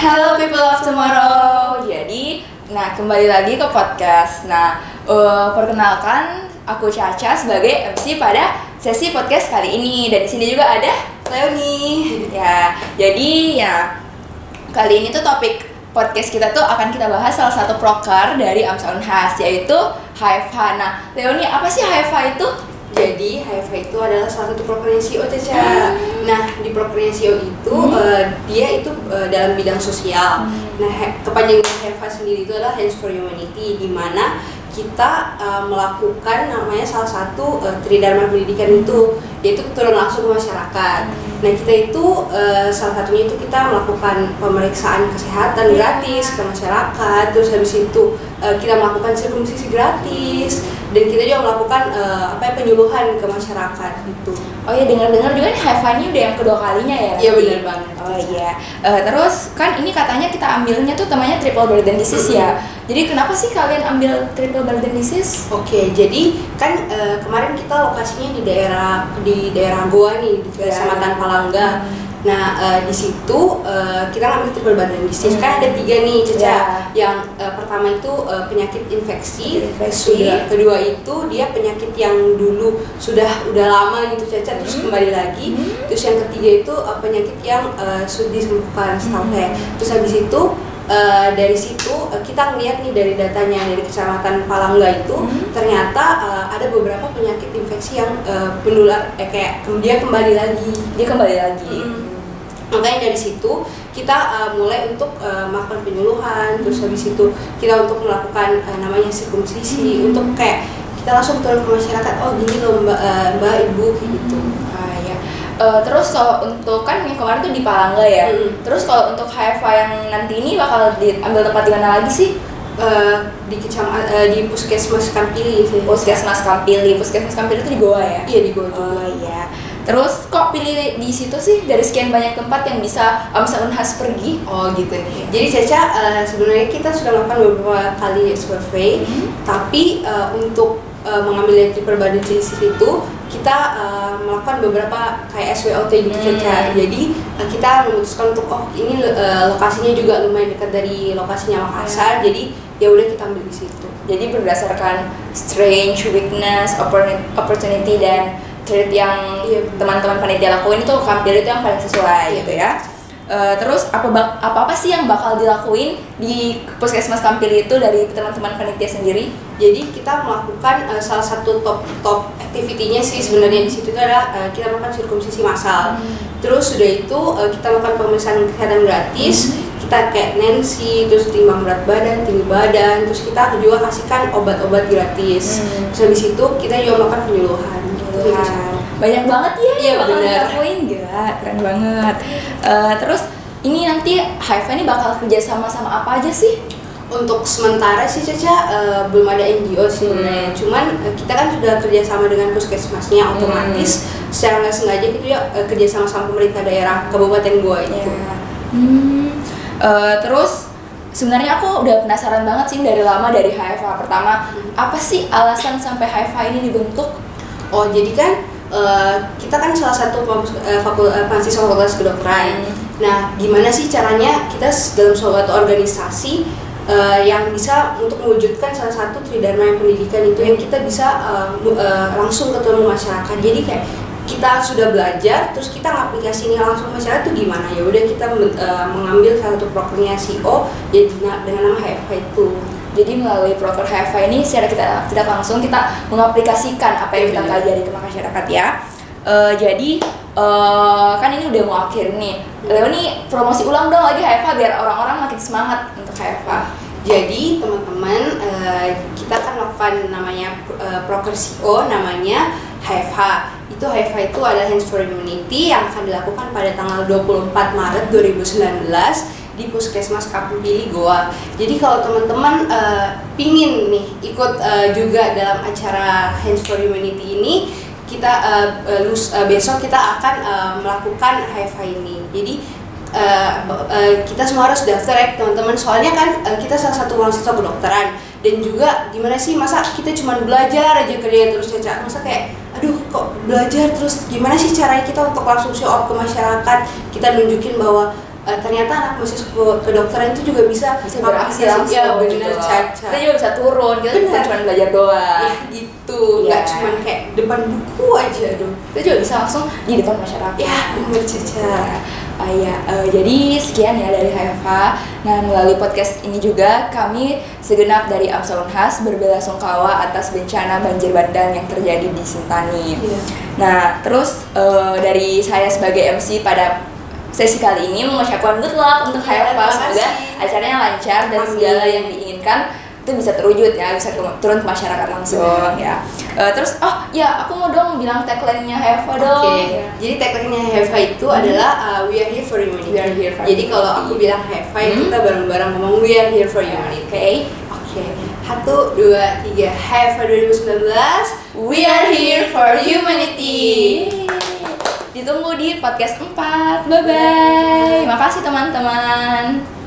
Hello people of tomorrow. Jadi, nah kembali lagi ke podcast. Nah, uh, perkenalkan aku Caca sebagai MC pada sesi podcast kali ini dan di sini juga ada Leoni. Ya, jadi ya kali ini tuh topik podcast kita tuh akan kita bahas salah satu proker dari AMSA Unhas yaitu HFH. Nah, Leoni apa sih HFH itu? Jadi HFH itu adalah salah satu prokernya CEO Caca. Nah di prokernya CEO itu eh, dia itu eh, dalam bidang sosial. Nah he- kepanjangan HFH sendiri itu adalah Hands for Humanity di mana kita eh, melakukan namanya salah satu uh, tridharma pendidikan itu yaitu turun langsung ke masyarakat. Nah kita itu eh, salah satunya itu kita melakukan pemeriksaan kesehatan gratis ke masyarakat. Terus habis itu eh, kita melakukan sirkumsisi gratis dan kita juga melakukan eh, apa ya penyuluhan ke masyarakat gitu. Oh iya dengar-dengar juga nih HFH ini udah yang kedua kalinya ya? Iya benar banget. Oh iya. Eh, terus kan ini katanya kita ambilnya tuh namanya triple burden disease ya. Jadi kenapa sih kalian ambil triple burden disease? Oke, jadi kan eh, kemarin kita lokasinya di daerah di daerah Goa nih di Ya. Kecamatan Palangga. Nah eh, di situ eh, kita ngambil triple burden disease Hmm. kan ada tiga nih Caca. Ya. Yang eh, pertama itu eh, penyakit infeksi, Infeksi. sudah kedua itu dia penyakit yang dulu sudah udah lama gitu Caca terus Hmm. kembali lagi. Hmm. Terus yang ketiga itu eh, penyakit yang eh, sudah disembuhkan setahu Hmm. saya. Terus habis itu eh, dari situ eh, kita ngeliat nih dari datanya dari kecamatan Palangga itu Hmm. ternyata eh, ada beberapa penyakit infeksi yang eh, menular eh, kayak kemudian kembali lagi. Dia kembali lagi. Mm. Makanya dari situ kita eh, mulai untuk eh, melakukan penyuluhan, terus habis itu kita untuk melakukan eh, namanya sirkumsisi Hmm. untuk kayak kita langsung turun ke masyarakat. Oh gini loh mbak, eh, mbak ibu gitu. Ah ya. Eh, terus kalau untuk kan yang kemarin tuh di Palangga ya. Mm. Terus kalau untuk HFH yang nanti ini bakal diambil tempat di mana lagi sih? Eh, di kecam eh, di puskesmas Kampili sih. Puskesmas Kampili. Puskesmas Kampili itu di Goa ya? Iya di Goa juga. Oh iya. Terus kok pilih di situ sih dari sekian banyak tempat yang bisa Amsa Unhas pergi? Oh gitu nih. Jadi Caca eh, sebenarnya kita sudah melakukan beberapa kali survei, Hmm. tapi eh, untuk eh, mengambil yang perbanding jenis itu kita eh, melakukan beberapa kayak SWOT gitu Hmm. Caca. Jadi eh, kita memutuskan untuk oh ini eh, lokasinya juga lumayan dekat dari lokasinya Makassar, jadi ya udah kita ambil di situ. Jadi berdasarkan strength, weakness, opportuni- opportunity dan trait yang Iya. teman-teman panitia lakuin itu Kampil itu yang paling sesuai Iya. gitu ya. Eh, terus apa bak- apa apa sih yang bakal dilakuin di puskesmas Kampil itu dari teman-teman panitia sendiri? Jadi kita melakukan eh, salah satu top top activity-nya sih sebenarnya di situ itu adalah eh, kita melakukan sirkumsisi massal. Terus sudah itu eh, kita melakukan pemeriksaan kesehatan gratis, kita kayak Nancy, terus timbang berat badan, tinggi badan, terus kita juga kasihkan obat-obat gratis. Hmm. Terus habis itu kita juga melakukan penyuluhan. gitu. Banyak banget ya Iya, yang bakal dilakuin gila, keren banget. Eh, terus ini nanti HFV ini bakal kerja sama sama apa aja sih? Untuk sementara sih Caca eh, belum ada NGO sih. Hmm. Cuman eh, kita kan sudah kerjasama dengan puskesmasnya Hmm. otomatis secara nggak sengaja kita juga eh, kerjasama sama pemerintah daerah Kabupaten Goa itu. Ya. Hmm. Eh, terus sebenarnya aku udah penasaran banget sih dari lama dari HFA pertama Hmm. apa sih alasan sampai HFA ini dibentuk? Oh jadi kan eh, kita kan salah satu fakultas, mahasiswa fakultas kedokteran. Hmm. Nah gimana sih caranya kita dalam suatu organisasi eh, yang bisa untuk mewujudkan salah satu tridharma yang pendidikan itu yang kita bisa mu- eh, langsung ketemu masyarakat. Jadi kayak kita sudah belajar, terus kita ngaplikasinya langsung masyarakat itu gimana ya? Udah kita eh, mengambil salah satu prokernya CEO ya dengan dengan nama HFH itu. Jadi melalui proker HFA ini secara kita tidak langsung kita mengaplikasikan apa yang kita Iya, pelajari ke masyarakat ya. Eh, jadi eh, kan ini udah mau akhir nih. Leo nih promosi ulang dong lagi HFA biar orang-orang makin semangat untuk HFA. Jadi teman-teman eh, kita akan melakukan namanya eh, proker CO namanya HFH. Itu HFH itu adalah Hands for Humanity yang akan dilakukan pada tanggal 24 Maret 2019 di Puskesmas Kampung Pili Goa. Jadi kalau teman-teman eh, pingin nih ikut eh, juga dalam acara Hands for Humanity ini, kita eh, lus- eh, besok kita akan eh, melakukan HFH ini. Jadi b- eh, kita semua harus daftar ya teman-teman. Soalnya kan eh, kita salah satu mahasiswa kedokteran. Dan juga gimana sih masa kita cuma belajar aja kerja terus caca? Masa kayak aduh kok belajar terus? Gimana sih caranya kita untuk langsung show up ke masyarakat? Kita nunjukin bahwa eh, ternyata anak mahasiswa kedokteran itu juga bisa bisa beraksi langsung ya gitu benar loh. Caca kita juga bisa turun kita Benar. cuma belajar doang ya gitu nggak Iya. cuma kayak depan buku aja dong kita juga bisa langsung di depan masyarakat ya benar Caca Ah, ya, eh, jadi sekian ya dari HFH. Nah, melalui podcast ini juga kami segenap dari Amsa Unhas berbelasungkawa atas bencana banjir bandang yang terjadi di Sentani. Iya. Nah, terus eh, dari saya sebagai MC pada sesi kali ini mengucapkan good luck untuk terima Semoga acaranya lancar dan segala yang diinginkan itu bisa terwujud ya, bisa turun ke masyarakat langsung ya. Eh, terus, oh ya, aku mau dong bilang tagline-nya HFH dong. Oke, Ya. jadi tagline-nya HEVA itu adalah uh, We are here for humanity. We are here for jadi kalau aku bilang HEVA ya Hmm. kita bareng-bareng ngomong We are here for humanity. Oke. Oke, satu, dua, tiga. HEVA 2019. We are here for humanity. Ditunggu di podcast 4. Bye bye. Makasih teman-teman.